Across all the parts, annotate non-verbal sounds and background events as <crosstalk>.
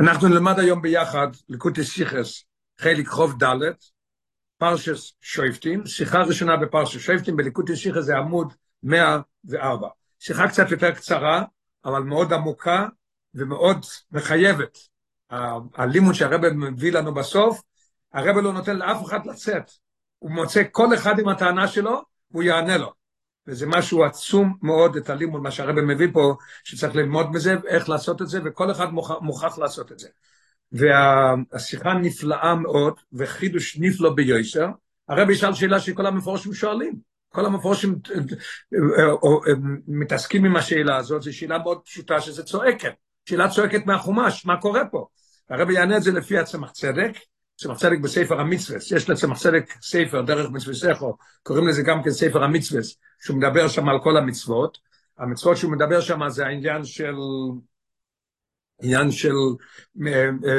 אנחנו נלמד היום ביחד לקוטי סיכס, חלק חוב ד', פרשס שויפטים, שיחה ראשונה בפרשס שויפטים, בליקוטי סיכס זה עמוד 104. שיחה קצת יותר קצרה, אבל מאוד עמוקה ומאוד מחייבת. הלימוד שהרבא מביא לנו בסוף, הרבא לא נותן לאף אחד לצאת. הוא מוצא כל אחד עם הטענה שלו, והוא יענה לו. וזה משהו עצום מאוד, את הלימוד, מה שהרבא מביא פה, שצריך ללמוד בזה, איך לעשות את זה, וכל אחד מוכרח לעשות את זה. והשיחה נפלאה מאוד, וחידוש נפלא ביושר. הרבי ישאל שאלה שכל המפורשים שואלים. כל המפורשים מתעסקים עם השאלה הזאת, זו שאלה מאוד פשוטה שזה צועקת. שאלה צועקת מהחומש, מה קורה פה? הרבי יענה את זה לפי הצמח צדק, צמח צדק בספר המצווה, יש לצמח צדק ספר דרך מצווסכו, קוראים לזה גם כן ספר המצווה, שהוא מדבר שם על כל המצוות. המצוות שהוא מדבר שם זה העניין של עניין של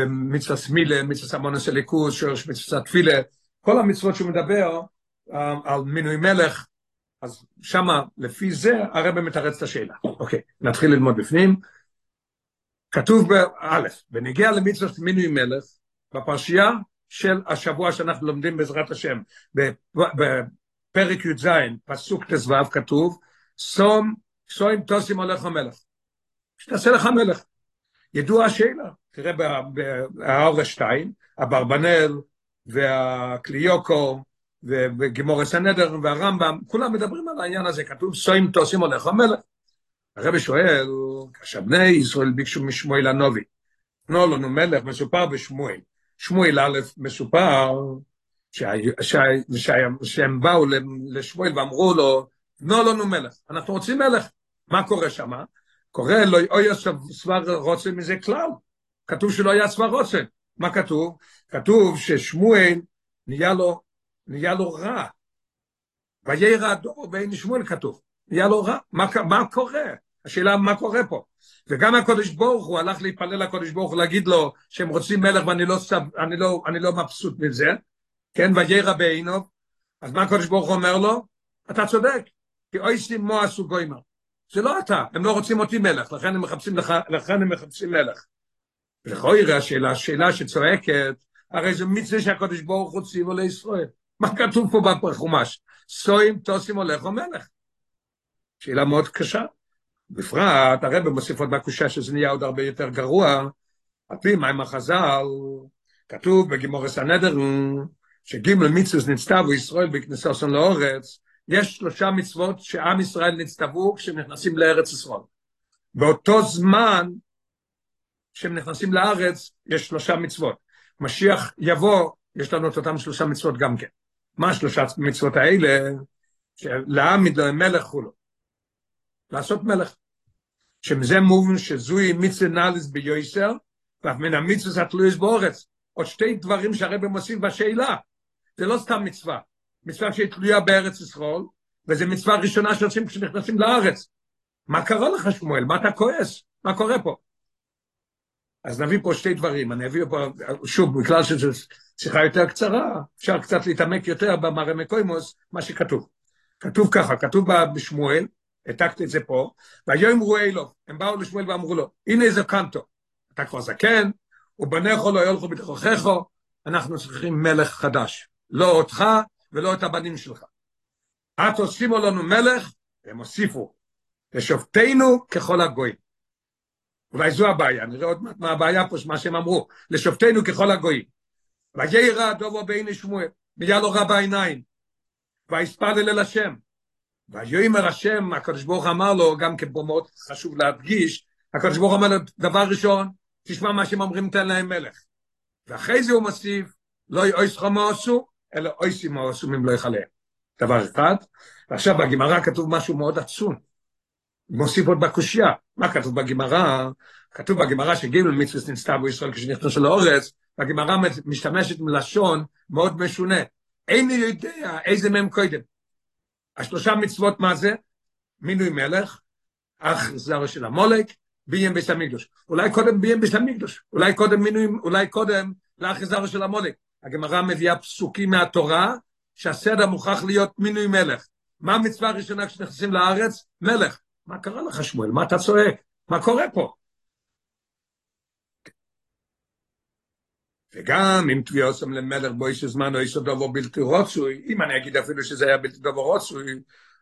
מצווה סמילה, מצווה סמונוס אליקוס, שורש מצווה תפילה, כל המצוות שהוא מדבר על מינוי מלך, אז שמה, לפי זה, הרב מתרץ את השאלה. אוקיי, נתחיל ללמוד בפנים. כתוב באלף, בנגיע למצוות מינוי מלך, בפרשייה של השבוע שאנחנו לומדים בעזרת השם, בפרק י"ז, פסוק ט"ו, כתוב, סום, סוים תוסים הולך המלך. שתעשה לך מלך. ידוע השאלה, תראה בהאורס 2, אברבנאל והקליוקו וגימורס הנדר והרמב"ם, כולם מדברים על העניין הזה, כתוב סוים תוסים הולך המלך. הרבי שואל, כאשר בני ישראל ביקשו משמואל הנובי, תנו לנו מלך, מסופר בשמואל. שמואל א' מסופר שהם באו לשמואל ואמרו לו, תנו לנו מלך, אנחנו רוצים מלך. מה קורה שם? קורה לא היה סבר רוצה מזה כלל. כתוב שלא היה סבר רוצה. מה כתוב? כתוב ששמואל נהיה לו, נהיה לו רע. וירא הדור בעין שמואל כתוב. נהיה לו רע. מה, מה קורה? השאלה מה קורה פה. וגם הקודש ברוך הוא הלך להתפלל לקודש ברוך הוא להגיד לו שהם רוצים מלך ואני לא, סב, אני לא, אני לא מבסוט מזה, כן, וירא בעינו, אז מה הקודש ברוך הוא אומר לו? אתה צודק, כי אוי סימו עשו גוימר. זה לא אתה, הם לא רוצים אותי מלך, לכן הם מחפשים, לך, לכן הם מחפשים מלך. לכאורה השאלה, השאלה שצועקת, הרי זה מצווה שהקודש ברוך הוא ציוו לישראל. מה כתוב פה בחומש? סוים תוסים הולך או מלך. שאלה מאוד קשה. בפרט, הרב מוסיף עוד מהקושה שזה נהיה עוד הרבה יותר גרוע, על פי מים החז"ל, כתוב בגימורס הנדר, שגימל מצווה נצטבו ישראל בכניסוסון לאורץ, יש שלושה מצוות שעם ישראל נצטוו כשהם נכנסים לארץ ישראל. באותו זמן שהם נכנסים לארץ, יש שלושה מצוות. משיח יבוא, יש לנו את אותם שלושה מצוות גם כן. מה השלושה מצוות האלה? לו מלך כולו. לעשות מלך. שמזה מובן שזוהי מצווה נאליס ביועסר, ואף מן המצווה התלויס באורץ. עוד שתי דברים שהרבא מוסיף בשאלה. זה לא סתם מצווה. מצווה שהיא תלויה בארץ ישראל, וזו מצווה ראשונה שעושים כשנכנסים לארץ. מה קרה לך שמואל? מה אתה כועס? מה קורה פה? אז נביא פה שתי דברים, אני אביא פה, שוב, בגלל שזו שיחה יותר קצרה, אפשר קצת להתעמק יותר במראה מקוימוס, מה שכתוב. כתוב ככה, כתוב בשמואל, העתקתי את זה פה, ויאמרו אלו, הם באו לשמואל ואמרו לו, הנה איזה קנטו, אתה כבר זקן, ובניך לא ילכו בתוככך, אנחנו צריכים מלך חדש, לא אותך ולא את הבנים שלך. את עושימו לנו מלך, הם הוסיפו, לשופטינו ככל הגויים. אולי זו הבעיה, נראה עוד מעט מה הבעיה פה, מה שהם אמרו, לשופטינו ככל הגויים. וירא דובו בעיני שמואל, והיה לו רע בעיניים, ויספלל אל השם. ויאמר השם, הקדוש ברוך אמר לו, גם כן מאוד חשוב להדגיש, הקדוש ברוך אמר לו, דבר ראשון, תשמע מה שהם אומרים, תן להם מלך. ואחרי זה הוא מוסיף, לא יאויס חמו עשו, אלא אויסים מה עשו לא יכלה. דבר אחד. ועכשיו בגמרא כתוב משהו מאוד עצום. מוסיף עוד בקושייה. מה כתוב בגמרא? כתוב בגמרא שגימל מצווה נסתבו ישראל כשנכנסו לאורץ, והגמרא משתמשת מלשון מאוד משונה. איני יודע איזה מהם קודם. השלושה מצוות מה זה? מינוי מלך, אח זרע של המולק, ביים בית המקדוש. אולי קודם ביים בית המקדוש, אולי קודם מינוי, אולי קודם לאח זרע של המולק. הגמרא מביאה פסוקים מהתורה, שהסדר מוכרח להיות מינוי מלך. מה המצווה הראשונה כשנכנסים לארץ? מלך. מה קרה לך שמואל? מה אתה צועק? מה קורה פה? וגם אם תביע עושים למלך בו איש הזמן או איש הדובר בלתי רוצוי, אם אני אגיד אפילו שזה היה בלתי דובר רוצוי,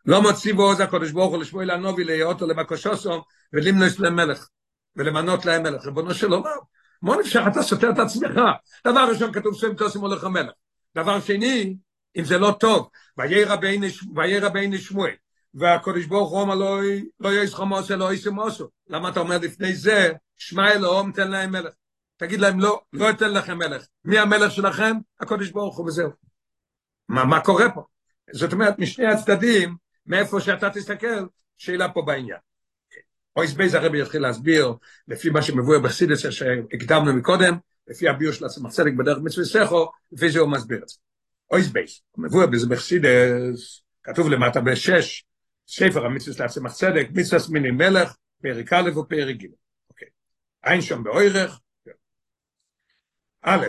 לא מוציא בו עוז הקודש ברוך הוא לשמואל הנובי להיות לו למקושוסו ולמנוס למלך ולמנות להם מלך, ריבונו של עולם. מה נפשך אתה סותר את עצמך? דבר ראשון כתוב שם תוסם הולך המלך. דבר שני, אם זה לא טוב, ויהי רבינו שמואל, והקודש ברוך הוא אומר לו, לא יש חמוס אלא איסו מוסו. למה אתה אומר לפני זה, שמע אלוהום תן להם מלך. תגיד להם לא, לא אתן לכם מלך. מי המלך שלכם? הקודש ברוך הוא וזהו. מה, מה קורה פה? זאת אומרת, משני הצדדים, מאיפה שאתה תסתכל, שאלה פה בעניין. אויס בייז הרבי יתחיל להסביר, לפי מה שמבואר בסידס שהקדמנו מקודם, לפי הביאור של הצמח צדק בדרך מצוותיך, לפי זה הוא מסביר את זה. אות ב', מבואר בזה בחסידות, כתוב למטה בשש, ספר המצוות הצמח צדק, מצוות מינוי מלך, פרק א' ופרק ג'. אוקיי. עיין שם באורך. א',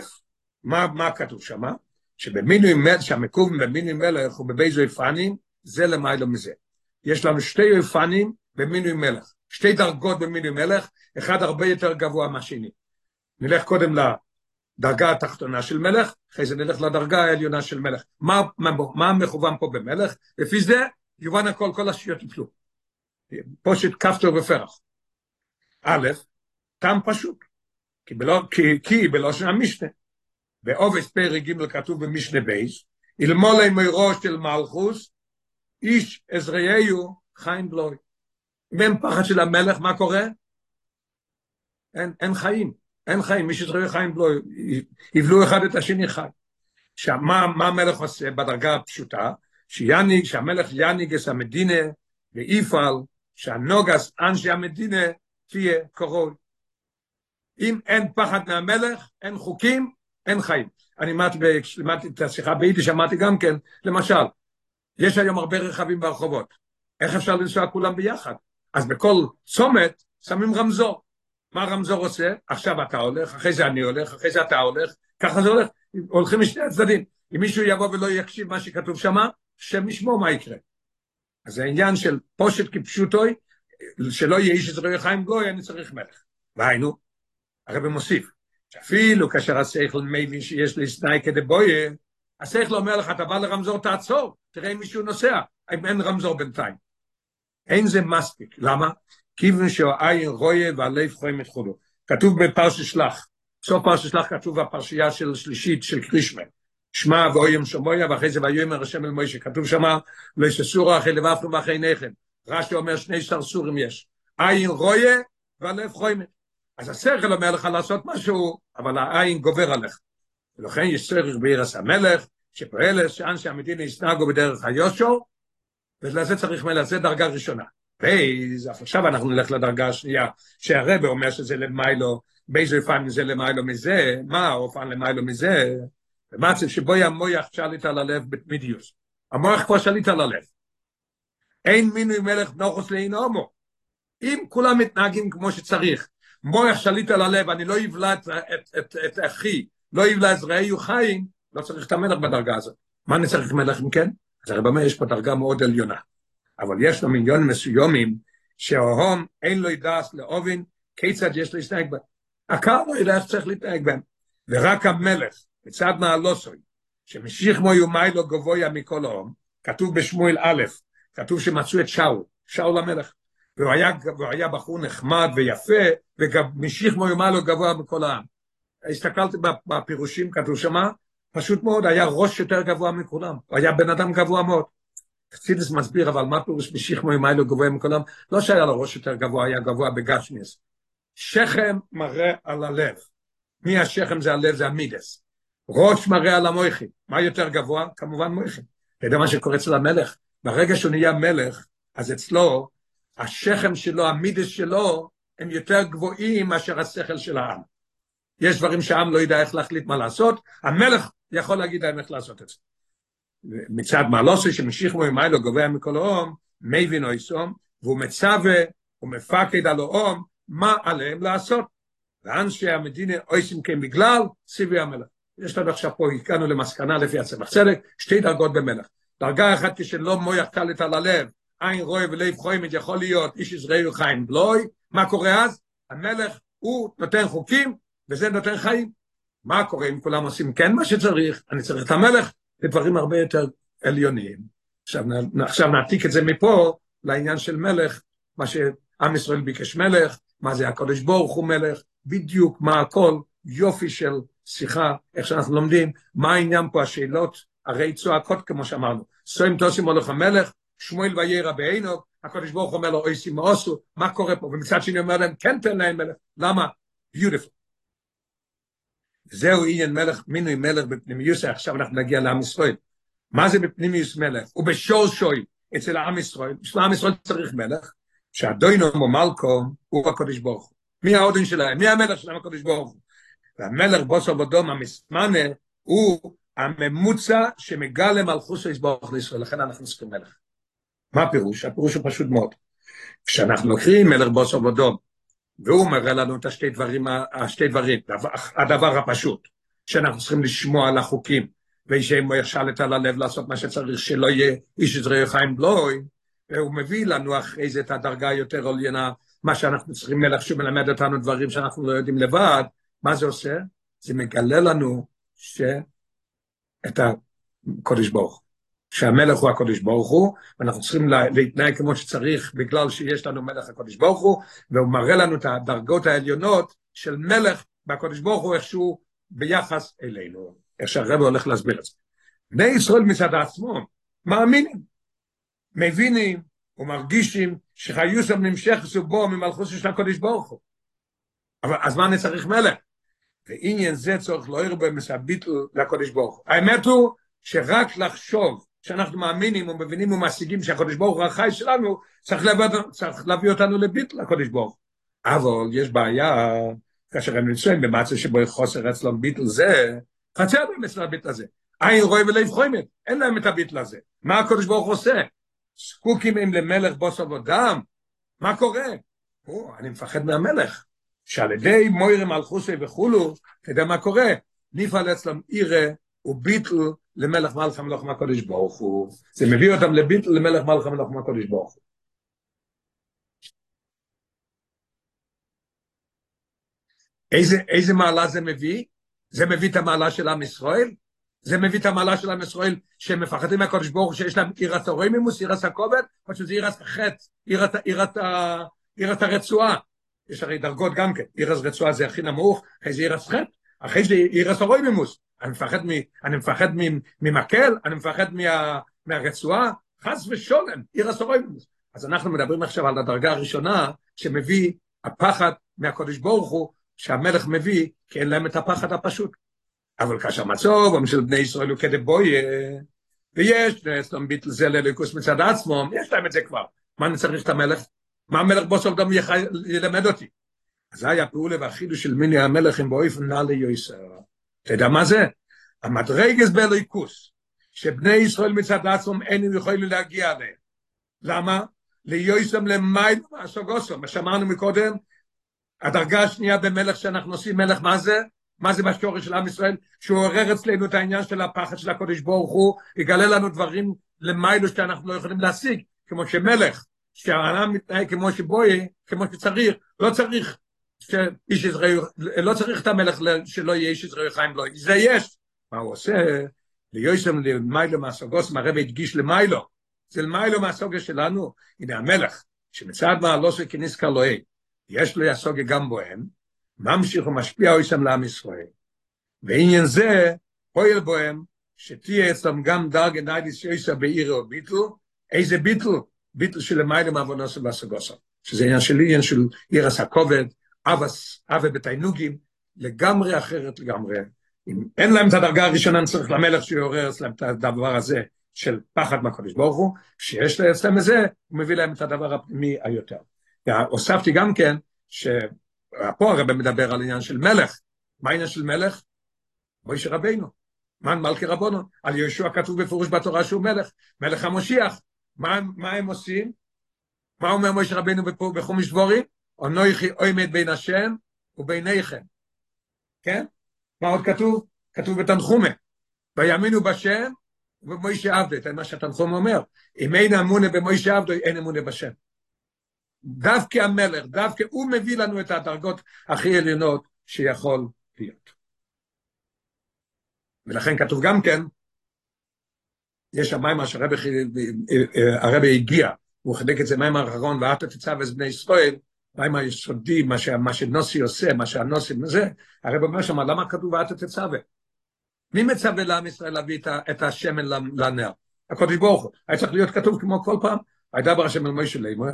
מה, מה כתוב שמה? שבמינוי מלך, שהמקום במינוי מלך הוא בב' אופנים, זה למעלה מזה. יש לנו שתי אופנים במינוי מלך. שתי דרגות במינוי מלך, אחד הרבה יותר גבוה מהשני. נלך קודם לדרגה התחתונה של מלך, אחרי זה נלך לדרגה העליונה של מלך. מה, מה, מה מכוון פה במלך? לפי זה יובן הכל, כל השיות יפלו. פושט כפתור ופרח. א', טעם פשוט, כי, בלא, כי, כי בלושן המשנה, בעובס פרק ג' כתוב במשנה בייס, אלמולי מראש של מלכוס, איש עזריהו חיים בלוי. ואין פחד של המלך, מה קורה? אין, אין חיים, אין חיים, מי שצריך חיים לא, יבלו אחד את השני חי. שמה, מה המלך עושה בדרגה הפשוטה? שיאניג, שהמלך יאניג את המדינה ויפעל שהנוגס אנשי המדינה תהיה קורוי. אם אין פחד מהמלך, אין חוקים, אין חיים. אני למדתי את השיחה ביידיש, אמרתי גם כן, למשל, יש היום הרבה רכבים ברחובות. איך אפשר לנסוע כולם ביחד? אז בכל צומת שמים רמזור. מה הרמזור עושה? עכשיו אתה הולך, אחרי זה אני הולך, אחרי זה אתה הולך, ככה זה הולך, הולכים משני הצדדים. אם מישהו יבוא ולא יקשיב מה שכתוב שם, שם ישמור מה יקרה. אז זה העניין של פושט כפשוטוי, שלא יהיה איש עזרי חיים גוי, אני צריך מלך. והיינו, הרב מוסיף, שאפילו כאשר השכל מבין שיש לי סנאי כדי בויה, השכל אומר לך, אתה בא לרמזור, תעצור, תראה אם מישהו נוסע, אם אין רמזור בינתיים. אין זה מספיק, למה? כיוון שהעין רואה והלב חוים את. כתוב בפרשת שלח, סוף פרשת שלח כתוב בפרשייה של שלישית של קרישמה, שמע ואוים שמויה ואחרי זה ויאמר השם אל מוישה, כתוב שמה לא יססורו אחרי לבפנו ואחרי נחם, רש"י אומר שני סרסורים יש, עין רואה והלב חוים. אז השכל אומר לך לעשות משהו, אבל העין גובר עליך. ולכן יש צורך בעירס המלך, שפועל שאנשי המדינה יסנגו בדרך היושו, ולזה צריך מלך, זה דרגה ראשונה. ואז עכשיו אנחנו נלך לדרגה השנייה, שהרבא אומר שזה למיילו, באיזה אופן זה למיילו מזה, מה אופן למיילו מזה, ומצב שבו המויח שליט על הלב בתמידיוס. המוח כבר שליט על הלב. אין מינוי מלך נוחוס לאין הומו. אם כולם מתנהגים כמו שצריך, מוח שליט על הלב, אני לא אבלע את, את, את, את אחי, לא אבלע את זרעי חיים, לא צריך את המלך בדרגה הזאת. מה אני צריך מלך אם כן? אז הרב אומר, יש פה דרגה מאוד עליונה. אבל יש לו מיליון מסוימים, שההום אין לו ידעס לאובין, כיצד יש להתנהג בהם. הקהל לא יודע איך צריך להתנהג בהם. ורק המלך, מצד מעלוסוי, שמשיך מו יומי לו גבויה מכל ההום, כתוב בשמואל א', כתוב שמצאו את שאול, שאול המלך. והוא היה, והוא היה בחור נחמד ויפה, וגם משיך מו יומי לו גבוה מכל העם. הסתכלתי בפירושים, כתוב שמה, פשוט מאוד, היה ראש יותר גבוה מכולם, הוא היה בן אדם גבוה מאוד. חסידס מסביר, אבל מה פירוש משיחמו עם איילו גבוה מכולם? לא שהיה לו ראש יותר גבוה, היה גבוה בגשמיאס. שכם מראה על הלב. מי השכם זה הלב, זה המידס. ראש מראה על המויכים. מה יותר גבוה? כמובן מויכים. אתה יודע מה שקורה אצל המלך? ברגע שהוא נהיה מלך, אז אצלו, השכם שלו, המידס שלו, הם יותר גבוהים מאשר השכל של העם. יש דברים שהעם לא יודע איך להחליט מה לעשות, המלך יכול להגיד להם איך לעשות את זה. מצד מעלוסי שמשיך בו מיילו גובע מכל האום, מבין אויסום, והוא מצווה, הוא מפקד על האום, מה עליהם לעשות. ואנשי המדינה אויסים כן בגלל ציווי המלך. יש לנו עכשיו פה, הגענו למסקנה לפי הצמח צדק, שתי דרגות במלך. דרגה אחת כשלא מויח קלט על הלב, עין רואה ולב חוימת יכול להיות איש יזרעי חיים בלוי, מה קורה אז? המלך הוא נותן חוקים וזה נותן חיים. מה קורה אם כולם עושים כן מה שצריך, אני צריך את המלך, זה דברים הרבה יותר עליוניים. עכשיו, עכשיו נעתיק את זה מפה לעניין של מלך, מה שעם ישראל ביקש מלך, מה זה הקודש ברוך הוא מלך, בדיוק מה הכל, יופי של שיחה, איך שאנחנו לומדים, מה העניין פה, השאלות הרי צועקות כמו שאמרנו, סוים תוסים הולך המלך, שמואל ויהיה רבינו, הקודש ברוך אומר לו, אוי עשו, מה קורה פה? ומצד שני אומר להם, כן תן להם מלך, למה? ביוטיפול. זהו עניין מלך, מינוי מלך בפנימיוס, עכשיו אנחנו נגיע לעם ישראל. מה זה בפנימיוס מלך? הוא בשור שוי אצל העם ישראל, בשביל העם ישראל צריך מלך, שהדוינו או מלכו הוא הקודש ברוך הוא. מי העודן שלהם? מי המלך שלהם הקודש ברוך הוא? והמלך בוסו בדום המסמנה הוא הממוצע שמגלה מלכוס יסבורך לישראל, לכן אנחנו צריכים מלך. מה הפירוש? הפירוש הוא פשוט מאוד. כשאנחנו לוקחים מלך בוסו בדום, והוא מראה לנו את השתי דברים, השתי דברים, הדבר הפשוט, שאנחנו צריכים לשמוע על החוקים, ושאם הוא ישלט על הלב לעשות מה שצריך, שלא יהיה איש יזרעי חיים בלוי, והוא מביא לנו אחרי זה את הדרגה היותר עליינה, מה שאנחנו צריכים מלך שמלמד אותנו דברים שאנחנו לא יודעים לבד, מה זה עושה? זה מגלה לנו שאת הקודש ברוך שהמלך הוא הקודש ברוך הוא, ואנחנו צריכים להתנהג כמו שצריך בגלל שיש לנו מלך הקודש ברוך הוא, והוא מראה לנו את הדרגות העליונות של מלך בקודש ברוך הוא איכשהו ביחס אלינו, איך שהרב הולך להסביר את זה. בני ישראל מצד עצמו מאמינים, מבינים ומרגישים שחיוסם נמשך סובו ממלכות של הקודש ברוך הוא. אבל אז מה אני צריך מלך? ועניין זה צורך לא ירבה מסביטל לקודש ברוך הוא. האמת הוא שרק לחשוב שאנחנו מאמינים ומבינים ומשיגים שהקודש ברוך הוא החי שלנו, צריך להביא, צריך להביא אותנו לביטל הקודש ברוך. אבל יש בעיה, כאשר הם נמצאים במצב שבו חוסר אצלם ביטל זה, חצי אדם אצל הביטל הזה. עין רואה ולב חוימת, אין להם את הביטל הזה. מה הקודש ברוך עושה? זקוקים הם למלך בוס עבודם? מה קורה? או, אני מפחד מהמלך. שעל ידי מוירי מלכוסי וכולו, אתה יודע מה קורה? נפעל אצלם עירה וביטל למלך מלך המלוך מהקודש ברוך הוא. זה מביא אותם לביטל למלך מלך המלוך מהקודש ברוך הוא. איזה, איזה מעלה זה מביא? זה מביא את המעלה של עם ישראל? זה מביא את המעלה של עם ישראל שהם מפחדים מהקודש ברוך הוא שיש להם עירת הרוימימוס, עירת הכובד, או שזה עירת החטא, עירת הרצועה. יש הרי דרגות גם כן, עירת רצועה זה הכי נמוך, אחרי זה עירת חטא, אחרי זה עירת הרוימימוס. אני מפחד, מ, אני מפחד ממקל, אני מפחד מה, מהרצועה, חס ושולם, עיר הסורויבוס. אז אנחנו מדברים עכשיו על הדרגה הראשונה שמביא הפחד מהקודש ברוך הוא, שהמלך מביא, כי אין להם את הפחד הפשוט. אבל כאשר מצוב, של בני ישראל הוא כדבויה, ויש, אצלם ביטל זה לליקוס מצד עצמו, יש להם את זה כבר. מה אני צריך את המלך? מה המלך בסוף גם ילמד אותי? זה היה פעולה והחידוש של מיני המלך עם באופן נא ליוסר. אתה יודע מה זה? המדרגס בליכוס, שבני ישראל מצד עצמם אינם יכולים להגיע אליהם. למה? ליוסם למייל מהסוגוסו, מה שאמרנו מקודם, הדרגה השנייה במלך שאנחנו עושים מלך, מה זה? מה זה בשורש של עם ישראל? שהוא עורר אצלנו את העניין של הפחד של הקודש ברוך הוא, יגלה לנו דברים למיילו שאנחנו לא יכולים להשיג, כמו שמלך, שהעולם מתנהג כמו שבוי, כמו שצריך, לא צריך שאיש ישראל, לא צריך את המלך שלא יהיה איש ישראל חיים לא, זה יש. מה הוא עושה? ליוסם למיילו מהסוגוס, הרב הדגיש למיילו. זה למיילו מהסוגה שלנו. הנה המלך, שמצד מעלו של כניס קלוהי, יש לו יסוגה גם בוהם, ממשיך ומשפיע אויסם לעם ישראל. ועניין זה, פועל בוהם, שתהיה אצלם גם דרגה ניידיס יויסה בעיר או ביטל, איזה ביטל? ביטל של למיילו מהבונוסו והסוגוסו. שזה עניין של עניין של עיר אבס, אבה בתיינוגים, לגמרי אחרת לגמרי. אם אין להם את הדרגה הראשונה, אני צריך למלך שיעורר אצלם את הדבר הזה של פחד מהקדוש ברוך הוא, כשיש אצלם את זה, הוא מביא להם את הדבר הפנימי היותר. הוספתי גם כן, שפה הרב מדבר על עניין של מלך. מה העניין של מלך? מוישה רבינו. מן מלכי רבונו. על יהושע כתוב בפירוש בתורה שהוא מלך, מלך המושיח. מה, מה הם עושים? מה אומר מוישה רבינו בחומש דבורים? אנוכי עומד בין השם וביניכם. כן? מה עוד כתוב? כתוב בתנחומה. ויאמינו בשם ובמוישה עבדו, זה מה שהתנחום אומר. אם אין אמונה במוישה עבדו, אין אמונה בשם. דווקא המלך, דווקא הוא מביא לנו את הדרגות הכי עליונות שיכול להיות. ולכן כתוב גם כן, יש שם מים שהרבה הרב הגיע, הוא חילק את זה מים האחרון, ואתה תצב את בני ישראל, מים היסודי, מה, ש, מה שנוסי עושה, מה שהנוסי, זה, הרב אומר שם, למה כתוב ואתה תצווה? מי מצווה לעם ישראל להביא את השמן לנר? הקודש ברוך הוא. היה צריך להיות כתוב כמו כל פעם, וידבר השם אל מוישה לאמור,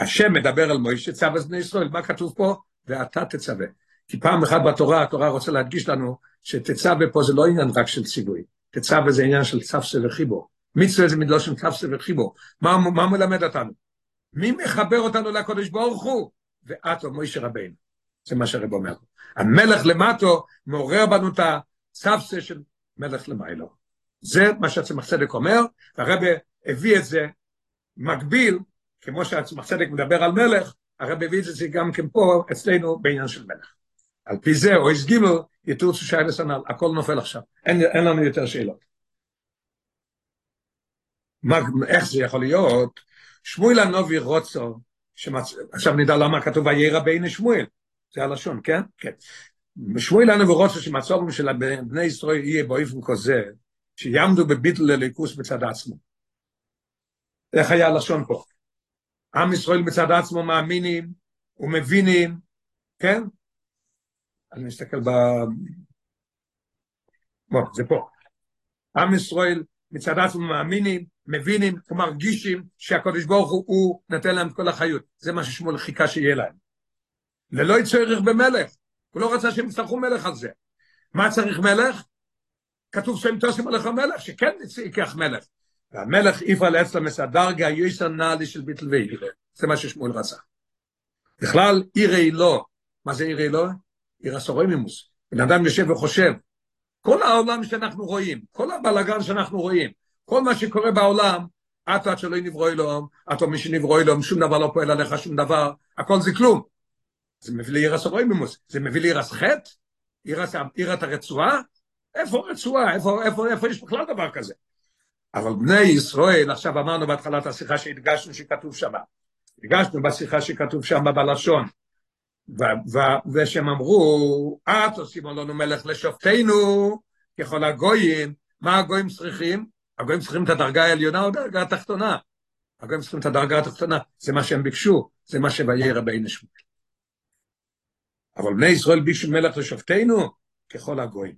השם מדבר על מוישה, צו את בני ישראל, מה כתוב פה? ואתה תצווה. כי פעם אחת בתורה, התורה רוצה להדגיש לנו שתצווה פה זה לא עניין רק של ציווי, תצווה זה עניין של צפסה וחיבור. מצווה זה מלושן צפסה וחיבור. מה, מה מלמד אותנו? מי מחבר אותנו לקודש ברוך הוא? ואת או מוישה רבינו. זה מה שהרב אומר. המלך למטו מעורר בנו את הצפסה של מלך למיילו. זה מה שהצמח צדק אומר, והרב הביא את זה מקביל, כמו שהצמח צדק מדבר על מלך, הרב הביא את זה גם כן פה אצלנו בעניין של מלך. על פי זה, או איס גימל, יתורצו שיילס הנ"ל, הכל נופל עכשיו, אין, אין לנו יותר שאלות. מה, איך זה יכול להיות? שמואל הנובי רוצו, שמצ... עכשיו נדע למה כתוב וירא בין שמואל, זה הלשון, כן? כן. שמואל הנובי רוצו שמצורם של בני ישראל יהיה באופן כזה, שיעמדו בביטל לליכוס בצד עצמו. איך היה הלשון פה? עם ישראל בצד עצמו מאמינים ומבינים, כן? אני מסתכל ב... בוא, זה פה. עם ישראל מצד עצמו מאמינים, מבינים ומרגישים שהקדוש ברוך הוא, הוא נותן להם כל החיות. זה מה ששמואל חיכה שיהיה להם. ללא יצורך במלך. הוא לא רצה שהם יצטרכו מלך על זה. מה צריך מלך? כתוב שהם תוסים עליך מלך, שכן ייקח מלך. והמלך יפעל אצלם את הדרגה יויסר נעלי של ביטל ואירה. זה מה ששמואל רצה. בכלל, עירי לא. מה זה עירי לא? עיר הסורומימוס. בן אדם יושב וחושב, כל העולם שאנחנו רואים, כל הבלגן שאנחנו רואים, כל מה שקורה בעולם, את עד שלא נברוא אלוהים, את או מי שנברוא אלוהים, שום דבר לא פועל עליך, שום דבר, הכל זה כלום. זה מביא לעיר הסורומימוס, זה מביא לעיר הסחט, עיר הרצועה, איפה רצועה, איפה, איפה, איפה יש בכלל דבר כזה? אבל בני ישראל, עכשיו אמרנו בהתחלת השיחה שהדגשנו שכתוב שמה, הדגשנו בשיחה שכתוב שמה בלשון, ושהם אמרו, את עושים לנו מלך לשופטינו, ככל הגויים, מה הגויים צריכים? הגויים צריכים את הדרגה העליונה או הדרגה התחתונה? הגויים צריכים את הדרגה התחתונה, זה מה שהם ביקשו, זה מה שויהיה רבי שמואל. אבל בני ישראל ביקשו מלך לשופטינו, ככל הגויים.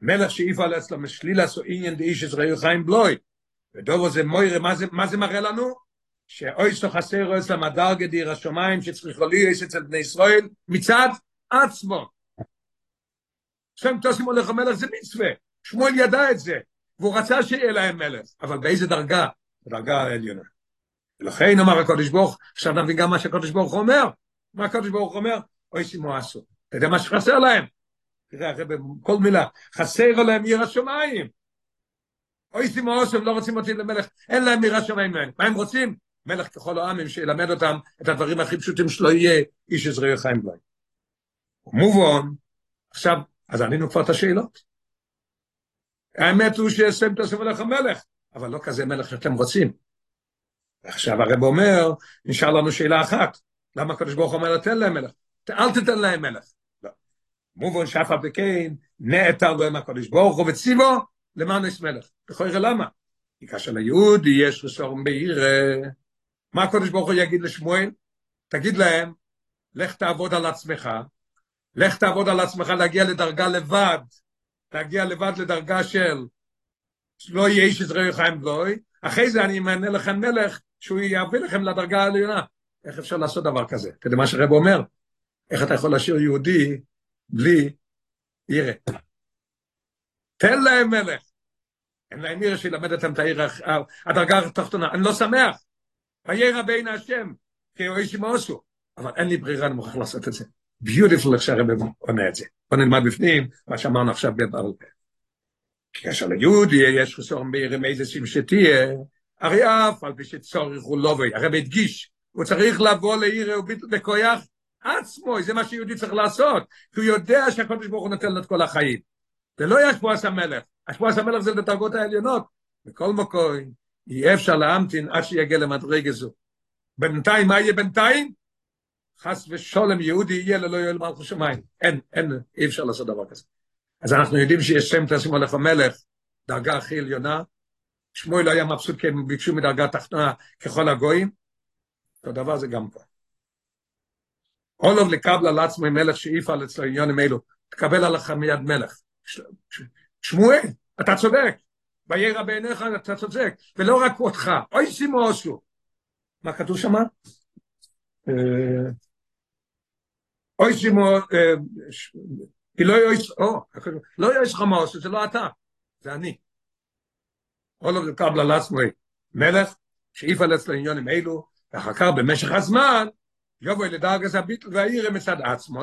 מלך שיפעל אצלם משלילס או עניין דאיש ישראל חיים בלוי. ודובו זה מוירה, מה זה, מראה לנו? שאוי סו חסר אצלם הדרגה דיר השמיים שצריכו להיות אצל בני ישראל מצד עצמו. שם תוסים הולך המלך זה מצווה, שמואל ידע את זה, והוא רצה שיהיה להם מלך, אבל באיזה דרגה? בדרגה העליונה. ולכן אמר הקודש ברוך, עכשיו נבין גם מה שהקודש ברוך אומר. מה הקודש ברוך אומר? אוי שימו עשו. אתה יודע מה שחסר להם? תראה, אחרי כל מילה, חסר להם עיר השמיים. אוי שימו עשו, לא רוצים אותי למלך, אין להם עיר השמיים. מה הם רוצים? מלך ככל העמים שילמד אותם את הדברים הכי פשוטים שלא יהיה איש עזרי חיים בלי. מובן, עכשיו, אז ענינו כבר את השאלות. האמת הוא שסם תעשו מלך המלך, אבל לא כזה מלך שאתם רוצים. עכשיו הרב אומר, נשאר לנו שאלה אחת, למה הקדוש ברוך אומר תן להם מלך? אל תתן להם מלך. לא. מובן שאף על פי כן, נעתר בהם הקדוש ברוך הוא וציבו למען יש מלך. בכל למה? כי כאשר ליהודי יש רסורם בעיר, מה הקדוש ברוך הוא יגיד לשמואל? תגיד להם, לך תעבוד על עצמך, לך תעבוד על עצמך להגיע לדרגה לבד, להגיע לבד לדרגה של לא יהיה איש עזרי חיים בלוי, אחרי זה אני אמנה לכם מלך שהוא יביא לכם לדרגה העליונה. איך אפשר לעשות דבר כזה? אתה יודע מה שהרב אומר? איך אתה יכול להשאיר יהודי בלי ירא? תן להם מלך. אין להם עיר שילמד אותם את העיר, הדרגה התחתונה. אני לא שמח. וירא בין השם, כי הוא איש עשו. אבל אין לי ברירה, אני מוכרח לעשות את זה. ביוטיפול איך שהרבא עונה את זה. בוא נלמד בפנים מה שאמרנו עכשיו בבעל פה. כאשר ליהודי יש איזה שים שתהיה, הרי אף על פי שצורך הוא לא בוי, הרב הדגיש, הוא צריך לבוא לעיר וביטל בכויח עצמו, זה מה שיהודי צריך לעשות, כי הוא יודע שהקדוש ברוך הוא נותן לו את כל החיים. זה לא ישבועס המלך, השבועס המלך זה לדרגות העליונות, בכל מקום, אי אפשר להמתין עד שיגיע למדרגה זו. בינתיים, מה יהיה בינתיים? חס ושולם יהודי יהיה ללא יואל מלכו שמיים. אין, אין, אי אפשר לעשות דבר כזה. אז אנחנו יודעים שיש שם תשים הולך המלך, דרגה הכי עליונה, שמואל לא היה מבסוט כי הם ביקשו מדרגה תחתונה ככל הגויים, אותו דבר זה גם פה. אולוב לקבלה לעצמו מלך שיפעל אצלו עניונים אלו, תקבל עליך מיד מלך. שמואל, אתה צודק, וירא בעיניך אתה צודק, ולא רק אותך, אוי שימו עושו. מה כתוב שמה? אוי שימו, אה, כי לא יויש, או, לא מה עושה, זה לא אתה, זה אני. אולוב לקבלה לעצמו מלך שיפעל אצלו עניונים אלו, ואחר כך במשך הזמן, יבוא לדרגס הביטל והעיר מצד עצמו,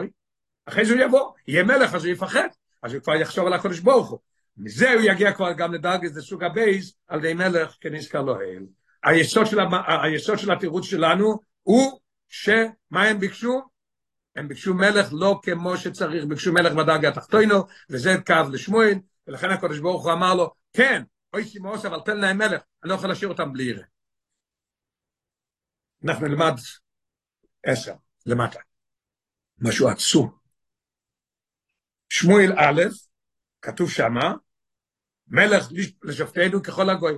אחרי שהוא יבוא, יהיה מלך, אז הוא יפחד, אז הוא כבר יחשוב על הקודש ברוך הוא. מזה הוא יגיע כבר גם לדרגס לסוג הבייס, על ידי מלך כנזכר לו של, היסוד של התירוץ שלנו הוא שמה הם ביקשו? הם ביקשו מלך לא כמו שצריך, ביקשו מלך בדרגה התחתונו, וזה קו לשמואל, ולכן הקודש ברוך הוא אמר לו, כן, אוי סימוס, אבל תן להם מלך, אני לא יכול להשאיר אותם בלי ירא. אנחנו נלמד עשר, למטה. משהו עצום. שמואל א', כתוב שמה, מלך לשופטינו ככל הגוי.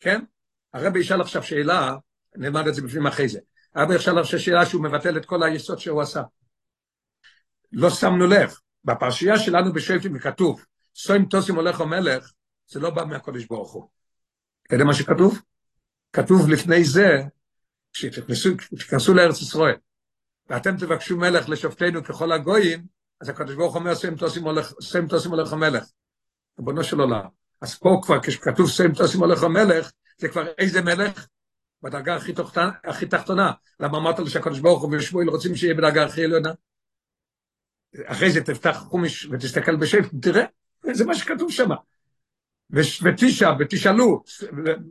כן? הרבי ישאל עכשיו שאלה, נלמד את זה בפנים אחרי זה. הרבי ישאל עכשיו שאלה שהוא מבטל את כל היסוד שהוא עשה. לא שמנו לב, בפרשייה שלנו בשפטים כתוב, סוים תוסים הולך המלך, זה לא בא מהקודש ברוך הוא. אתה יודע מה שכתוב? כתוב לפני זה, כשתיכנסו לארץ ישראל, ואתם תבקשו מלך לשופטינו ככל הגויים, אז הקדוש ברוך אומר סיים תוסים הולך המלך. ריבונו של עולם. אז פה כבר כשכתוב סיים תוסים הולך המלך, זה כבר איזה מלך? בדרגה הכי, תחתונה. למה אמרת לי שהקדוש ברוך הוא ושמואל רוצים שיהיה בדרגה הכי עליונה? אחרי זה תפתח חומש ותסתכל בשפט, תראה, זה מה שכתוב שם. ותשע, ותשאלו,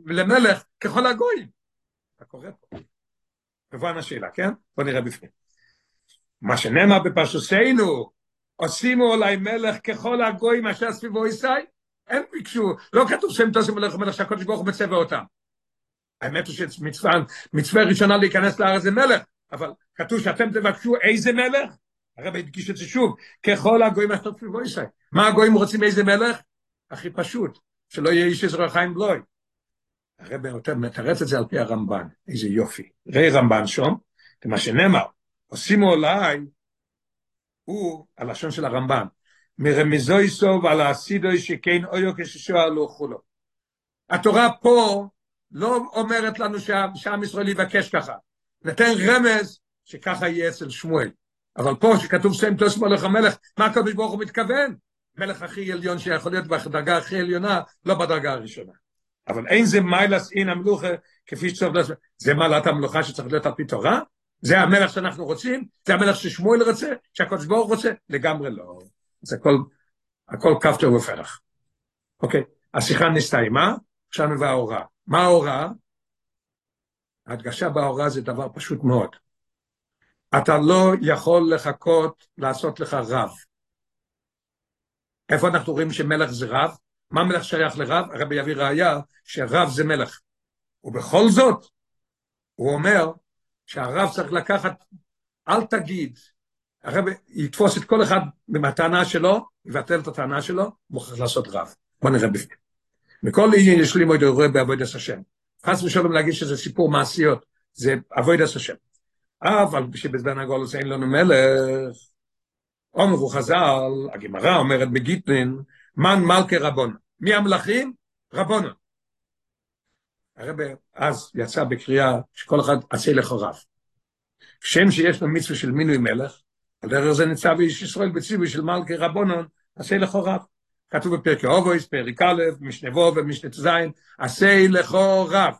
למלך ככל הגויים. אתה קורא פה. כמובן השאלה, כן? בוא נראה בפנים. מה שנאמר בפרשוסנו, עשימו עלי מלך ככל הגויים אשר סביבו ישי, הם ביקשו, לא כתוב שהם תעשו מלך מלך שהקודש ברוך הוא מצווה אותם. האמת היא שמצווה מצווה ראשונה להיכנס לארץ זה מלך, אבל כתוב שאתם תבקשו איזה מלך? הרב הדגיש את זה שוב, ככל הגויים סביבו ישי. מה הגויים רוצים איזה מלך? הכי פשוט, שלא יהיה איש עזרא חיים בלוי. הרב מתרץ את זה על פי הרמב"ן, איזה יופי. ראי רמב"ן שום, זה מה שנאמר, עושימו עליי, הוא הלשון של הרמב"ן, מרמזוי סוב על האסידוי שכן אויו כששוע לא חולו. התורה פה לא אומרת לנו שעם ישראל יבקש ככה, נתן רמז שככה יהיה אצל שמואל. אבל פה שכתוב שם תוס מלך המלך, מה הקדוש ברוך הוא מתכוון? מלך הכי עליון שיכול להיות בדרגה הכי עליונה, לא בדרגה הראשונה. אבל אין זה מיילס אין המלוכה כפי שצריך לעשות. זה מעלת המלוכה שצריך להיות על פי תורה? זה המלך שאנחנו רוצים? זה המלך ששמואל רוצה? שהקדוש ברוך רוצה? לגמרי לא. זה הכל, הכל כפתור ופרח. אוקיי, השיחה נסתיימה, עכשיו נבוא ההוראה. מה ההוראה? ההדגשה בהוראה זה דבר פשוט מאוד. אתה לא יכול לחכות לעשות לך רב. איפה אנחנו רואים שמלך זה רב? מה מלך שייך לרב? הרבי יביא ראיה שרב זה מלך. ובכל זאת, הוא אומר שהרב צריך לקחת, אל תגיד, הרב יתפוס את כל אחד מהטענה שלו, יבטל את הטענה שלו, מוכרח לעשות רב. בוא נראה בפנים. מכל עניין יש לי מועד רואה בעבודת השם. חס ושלום להגיד שזה סיפור מעשיות, זה עבודת השם. אבל שבזמן הגולוס אין לנו מלך, אומרו חז"ל, הגמרא אומרת בגיטלין, מן מלכי רבונה. מי המלכים? רבונה. הרב אז יצא בקריאה שכל אחד עשה לחוריו. שם שיש לו מצווה של מינוי מלך, על דרך זה ניצב איש ישראל בציווי של מלכי רבונון, עשה לחוריו. כתוב בפרקי אובויס, פרק א', משנה וו ומשנה ט"ז, עשה לחוריו.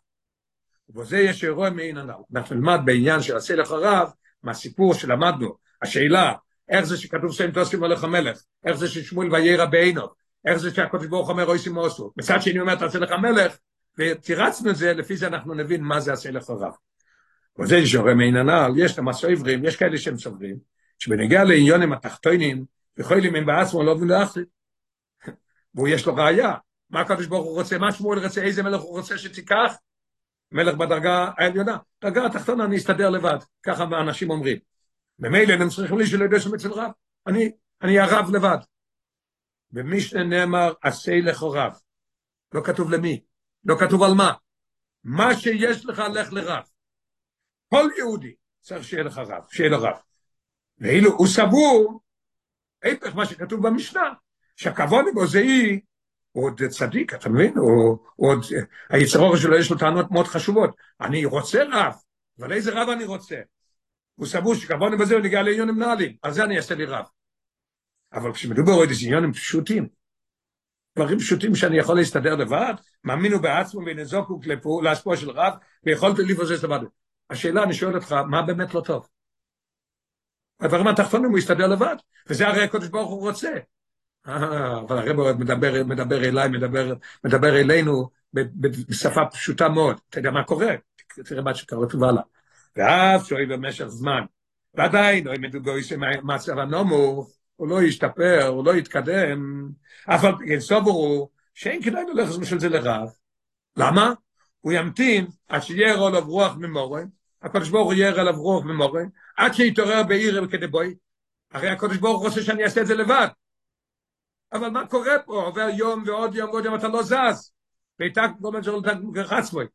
ובזה יש אירוע מעין הנ"ל. אנחנו נלמד בעניין של עשה לחוריו, מהסיפור שלמדנו, השאלה, איך זה שכתוב שם תוספים הולך המלך, איך זה ששמואל וירא בעינו, איך זה שהקדוש ברוך אומר אוי סימוסו, מצד שני אומר תעשה לך מלך, ותירצנו את זה, לפי זה אנחנו נבין מה זה עשה לך רב. וזה שורה מעין הנ"ל, יש למסו עברים, יש כאלה שהם סוברים, שבנגיע לעניונים התחתונים, יכולים הם בעצמו לא מבין להחליט. <laughs> והוא יש לו ראייה, מה הקדוש ברוך הוא רוצה, מה שמואל רוצה, איזה מלך הוא רוצה שתיקח? מלך בדרגה העליונה. דרגה התחתונה אני אסתדר לבד, ככה האנשים אומרים. ממילא הם צריכים לי שלא יודע שם אצל רב. אני, אני הרב לבד. במשנה נאמר, עשה לך רב. לא כתוב למי, לא כתוב על מה. מה שיש לך, לך לרב. כל יהודי צריך שיהיה לך רב, שיהיה לו רב. ואילו הוא סבור, ההפך מה שכתוב במשנה, שהכבוד בו זה היא, הוא עוד צדיק, אתה מבין? הוא, הוא עוד, היצרור שלו יש לו טענות מאוד חשובות. אני רוצה רב, אבל איזה רב אני רוצה? הוא סבור שכבוד בזה הוא נגיע לעניונים נעלים, על זה אני אעשה לי רב. אבל כשמדובר עוד עניונים פשוטים, דברים פשוטים שאני יכול להסתדר לבד, מאמינו בעצמו ונזוקו להשפוע של רב, ויכולתי לפרסס לבד. השאלה, אני שואל אותך, מה באמת לא טוב? הדברים התחתונים הוא יסתדר לבד, וזה הרי הקדוש ברוך הוא רוצה. אה, אבל הרב מדבר, מדבר אליי, מדבר, מדבר אלינו בשפה פשוטה מאוד. אתה יודע מה קורה? תראה מה שקורה לה. ואף שואל במשך זמן, ועדיין, אם מדוגו יש מצב הנמוך, הוא לא ישתפר, הוא לא יתקדם, אף על הוא שאין כדאי ללכת בשביל זה לרב. למה? הוא ימתין עד שיהיה עליו רוח ממורן, הקדוש ברוך הוא יהיה עליו רוח ממורן, עד שיתעורר בעיר כדבוי, הרי הקדוש ברוך הוא רוצה שאני אעשה את זה לבד. אבל מה קורה פה? עובר יום ועוד יום ועוד יום, אתה לא זז. ואיתה כמו בן שלו עצמוי.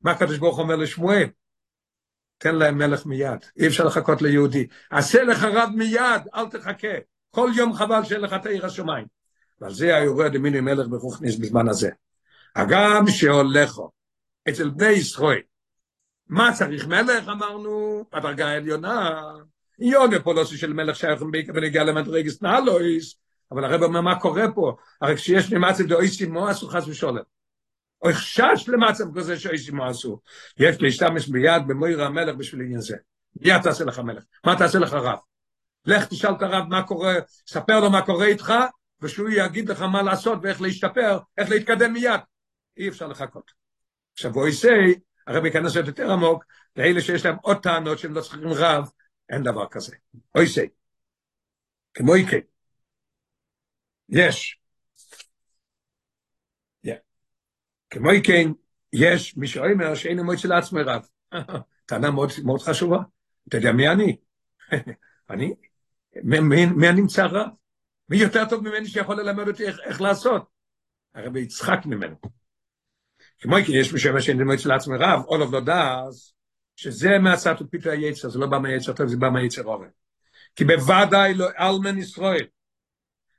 מה הקדוש ברוך אומר לשמואל? תן להם מלך מיד, אי אפשר לחכות ליהודי. עשה לך רב מיד, אל תחכה. כל יום חבל שאין לך את עיר השמיים. ועל זה היורד דמיני מלך ברוכניס בזמן הזה. הגם שהולכו אצל בני ישראל, מה צריך מלך? אמרנו, בדרגה העליונה. יונה לא של מלך שייכים בעיקר בנגיע למדרגס נהלויס, אבל הרב אומר מה קורה פה, הרי כשיש לי מצב דאויסי מואסו חס ושולם. או חשש למצב כזה שאויסי מואסו. יש להשתמש מיד במויר המלך בשביל עניין זה. מיד תעשה לך מלך. מה תעשה לך רב? לך תשאל את הרב מה קורה, ספר לו מה קורה איתך, ושהוא יגיד לך מה לעשות ואיך להשתפר, איך להתקדם מיד. אי אפשר לחכות. עכשיו אויסי, הרב ייכנס יותר עמוק, לאלה שיש להם עוד טענות שהם לא צריכים רב, אין דבר כזה. אויסי. כמו איקי. יש. כמו כן, יש מי שאומר שאין אמות של עצמי רב. <laughs> טענה מאוד, מאוד חשובה. אתה יודע מי אני? <laughs> אני? מי, מי נמצא רב? מי יותר טוב ממני שיכול ללמד אותי איך, איך לעשות? הרבי יצחק ממנו. כמו כן, יש מי שאומר שאין של עצמי רב, all of the does, שזה מהצעת ופיתו היצר, זה לא בא מהיצר טוב, זה בא מהיצר אורן. כי בוודאי לא אלמן ישראל,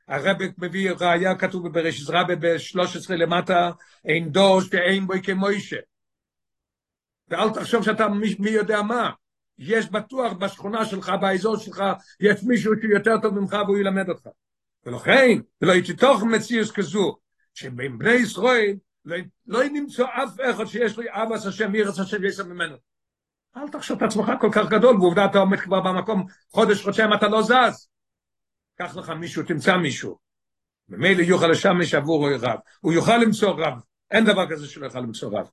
הרב מביא ראיה כתוב בבראשית רבה ב-13 למטה, אין דור שאין בו כמוישה. ואל תחשוב שאתה מי, מי יודע מה. יש בטוח בשכונה שלך, באזור שלך, יש מישהו שהוא יותר טוב ממך והוא ילמד אותך. ולכן, ולא תתוך מציאות כזו, שבין בני ישראל לא, לא נמצא אף אחד שיש לי אבא השם, ירץ השם ויסע ממנו. אל תחשוב את עצמך כל כך גדול, ועובדה אתה עומד כבר במקום חודש, חודשיים, אתה לא זז. קח לך מישהו, תמצא מישהו. ממילא יוכל לשמש עבור רב. הוא יוכל למצוא רב. אין דבר כזה שלא יוכל למצוא רב.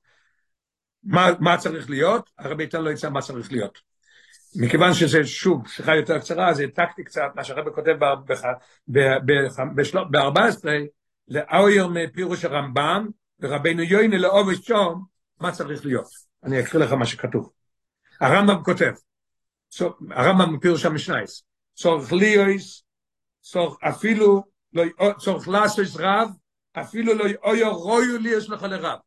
מה, מה צריך להיות? הרבי ייתן לו עצה מה צריך להיות. מכיוון שזה שוב שיחה יותר קצרה, אז העתקתי קצת מה שהרבי כותב ב-14, לאויר מפירוש הרמב"ם, ורבינו יוינה לעובד שום, מה צריך להיות. אני אקריא לך מה שכתוב. הרמב"ם כותב, הרמב"ם מפירוש המשנייס, צורך ליאויס צורך אפילו לא צורך לעשות רב, אפילו לא אוי רוי לי יש לך לרב.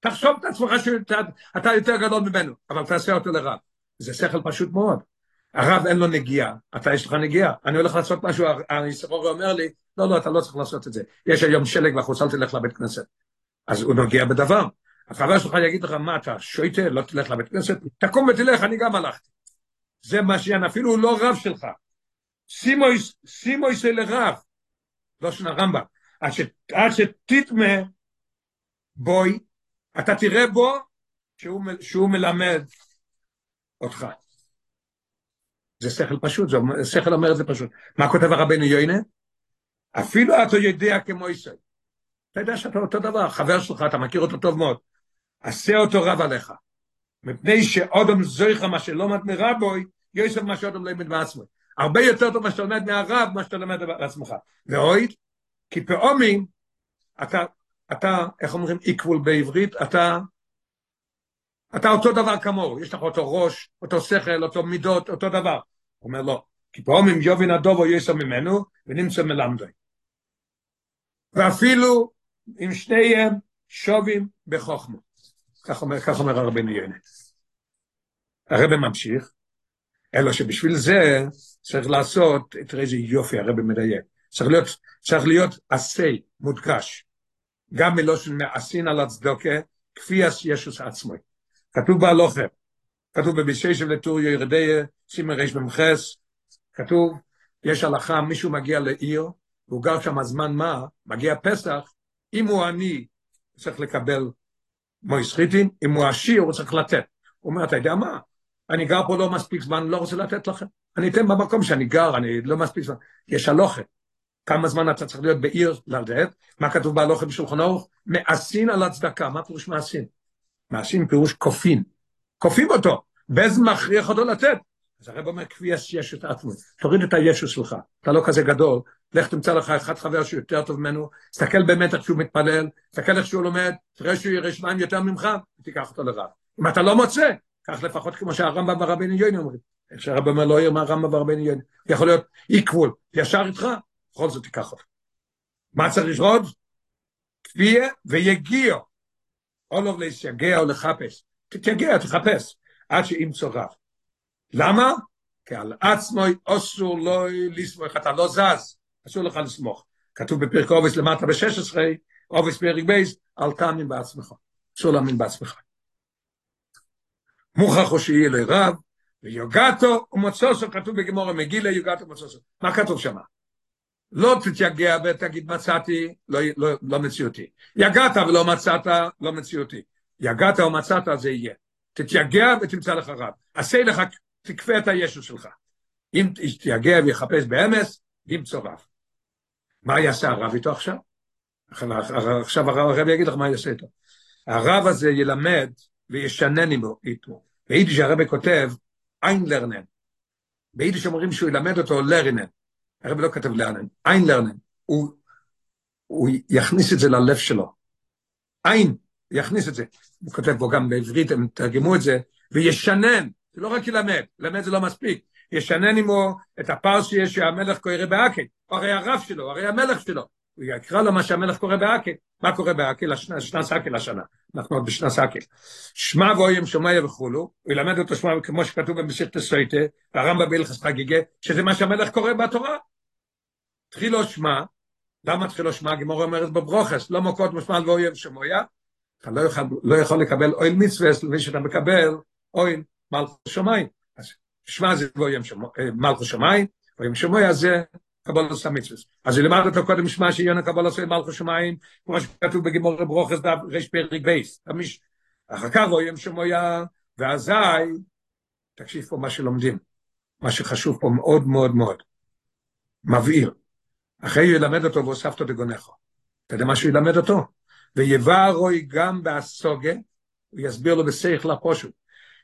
תחשוב את עצמך שאתה יותר גדול ממנו, אבל תעשה אותו לרב. זה שכל פשוט מאוד. הרב אין לו נגיעה, אתה יש לך נגיעה. אני הולך לעשות משהו, היסרור אומר לי, לא, לא, אתה לא צריך לעשות את זה. יש היום שלג בחוץ, אל תלך לבית כנסת. אז הוא נוגע בדבר. החבר שלך יגיד לך, מה אתה שויטה, לא תלך לבית כנסת? תקום ותלך, אני גם הלכתי. זה מה שאין, אפילו הוא לא רב שלך. סימויס אל רב, לא שנה רמב"ם, עד שתתמה בוי, אתה תראה בו שהוא, שהוא מלמד אותך. זה שכל פשוט, זה שכל אומר את זה פשוט. מה כותב הרבנו יוינה? אפילו אתה יודע כמו ישראל. אתה יודע שאתה אותו דבר, חבר שלך, אתה מכיר אותו טוב מאוד. עשה אותו רב עליך. מפני שאודם זויכה מה שלא מת מרבוי, יוסף מה שאודם לא ימד מעצמו. הרבה יותר טוב מה שאתה לומד מהרב, מה שאתה לומד בעצמך. ואויד, כי פעמים, אתה, אתה, איך אומרים equal בעברית, אתה, אתה אותו דבר כמוהו, יש לך אותו ראש, אותו שכל, אותו מידות, אותו דבר. הוא אומר לא, כי פעמים יובין הדובו יסו ממנו, ונמצא מלמדוי. ואפילו אם שניהם שובים בחוכמה. כך אומר, כך אומר הרבן יונה. הרב ממשיך, אלא שבשביל זה צריך לעשות, תראה איזה יופי הרב מדייק, צריך להיות, צריך להיות עשי, מודגש, גם מלושן מעשין על הצדוקה, כפי ישוס עצמו. כתוב בהלוכם, כתוב בביששב לטור ירדי סימן ריש במחס, כתוב, יש הלכה, מישהו מגיע לעיר, והוא גר שם זמן מה, מגיע פסח, אם הוא עני, הוא צריך לקבל מויסחיטים, אם הוא עשיר, הוא צריך לתת. הוא אומר, אתה יודע מה, אני גר פה לא מספיק זמן, לא רוצה לתת לכם. אני אתן במקום שאני גר, אני לא מספיק זמן. יש הלוכה. כמה זמן אתה צריך להיות בעיר לדעת? מה כתוב בהלוכה בשולחן אורך? מעשין על הצדקה. מה פירוש מעשין? מעשין פירוש כופין. כופים אותו. בז מכריח אותו לתת. אז הרב אומר, כפי יש את עצמו. תוריד את הישו שלך. אתה לא כזה גדול. לך תמצא לך אחד חבר שהוא יותר טוב ממנו. תסתכל באמת איך שהוא מתפלל. תסתכל איך שהוא לומד. תראה שהוא יראה שניים יותר ממך. ותיקח אותו לרב. אם אתה לא מוצא, כך לפחות כמו שהרמב"ם והרבן יוני אומרים. איך אומר לא מה הרמב"ם והרבן יוני. יכול להיות איקוול, ישר איתך, בכל זאת תיקח אותו. מה צריך עוד? כפייה ויגיעה. עליו להתייגע או לחפש. תתייגע, תחפש, עד שימצא רב. למה? כי על עצמו אסור לא לסמוך, אתה לא זז, אסור לך לסמוך. כתוב בפרק אבות למטה ב-16, אבות פרק ב', אל תאמין בעצמך. אסור להאמין בעצמך. מוכרח או שיהיה לרב, ויגעת ומצאת, כתוב בגמרא מגילה, יגעת ומצאת. מה כתוב שם? לא תתייגע ותגיד מצאתי, לא, לא, לא מציאותי. יגעת ולא מצאת, לא מציאותי. יגעת או מצאת, זה יהיה. תתייגע ותמצא לך רב. עשה לך, תכפה את הישו שלך. אם תתייגע ויחפש באמס, ימצוא רב. מה יעשה הרב איתו עכשיו? עכשיו הרב יגיד לך מה יעשה איתו. הרב הזה ילמד וישנן איתו. ביידיש הרב כותב, אין לרנן. ביידיש אומרים שהוא ילמד אותו לרנן. הרב לא כתב לרנן, אין לרנן. הוא, הוא יכניס את זה ללב שלו. אין, יכניס את זה. הוא כותב פה גם בעברית, הם תרגמו את זה, וישנן, זה לא רק ילמד, ללמד זה לא מספיק. ישנן עמו את הפרשיה שהמלך קורא באקל, הרי הרב שלו, הרי המלך שלו. הוא יקרא לו מה שהמלך קורא באקל. מה קורה באקל? שנת סקל השנה. אנחנו עוד בשנת סקל. שמע ואוים שומע וכולו, הוא ילמד אותו שמע כמו שכתוב במסכת סויטה, והרמב"ם בהלכס חגיגה, שזה מה שהמלך קורא בתורה. תחילו שמע, למה תחילו שמע? גמור אומרת בברוכס, לא מוקות משמע ואוים שומע, אתה לא יכול, לא יכול לקבל אויל מצווה, לפני שאתה מקבל אויל מלכו שמיים. אז שמע זה ואוים מלכו שמיים, ואוים שומע זה קבול עושה מצווה. אז ילמד אותו קודם שמע שיונה קבול עושה מלכו שמיים, כמו שכתוב בגימור ברוכס רש פרק בייס. אחר כך רואים שמויה, ואזי, תקשיב פה מה שלומדים, מה שחשוב פה מאוד מאוד מאוד, מבהיר. אחרי הוא ילמד אותו והוספתו דגונך. אתה יודע מה שהוא ילמד אותו? ויבע רוי גם בהסוגה, הוא יסביר לו בשכל הפושט,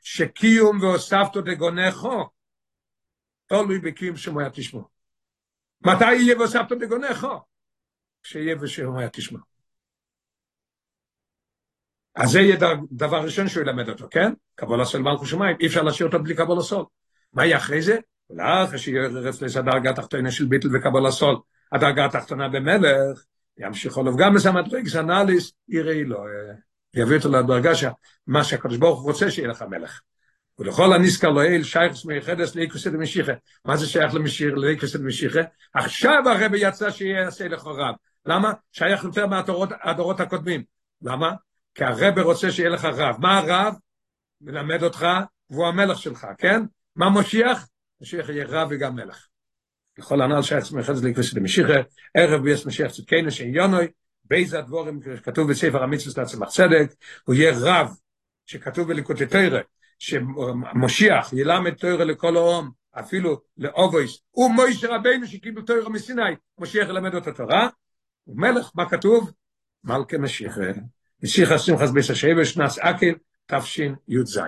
שקיום והוספתו דגונךו, תלוי בקיום שמויה תשמעו. מתי יהיה וסבתא בגונך? כשיהיה היה תשמע. אז זה יהיה דבר ראשון שהוא ילמד אותו, כן? קבול הסול מלכו שמיים, אי אפשר להשאיר אותו בלי קבול הסול. מה יהיה אחרי זה? ולאחר שיהיה רפלס הדרגה התחתונה של ביטל וקבול הסול, הדרגה התחתונה במלך, ימשיך עליו גם לסמטריקס אנליס, יראי לו, יביא אותו לדרגה שמה שהקדוש ברוך הוא רוצה שיהיה לך מלך. ולכל הנזכר לאל שייכס מייחדס לאיקוס דמשיחה. מה זה שייך למשיר, לאיקוס דמשיחה? עכשיו הרבי יצא שיעשה רב. למה? שייך יותר מהדורות הקודמים. למה? כי הרבי רוצה שיהיה לך רב. מה הרב? מלמד אותך, והוא המלך שלך, כן? מה מושיח? משיח יהיה רב וגם מלך. לכל הנ"ל שייך מייחדס לאיקוס דמשיחה, ערב ביס משיח צדקנו שעניונוי, בייזה הדבורים, כתוב בספר המצווה להצמח צדק, הוא יהיה רב, שכתוב בליקוטי תרא, שמשיח ילמד תוירה לכל העם, אפילו לאובויס, ומויש רבינו שקיבל תוירה מסיני, משיח ילמד את התורה, ומלך, מה כתוב? מלכה משיח, משיח השמחס ביס השבש, נס אקל, תש"י"ז.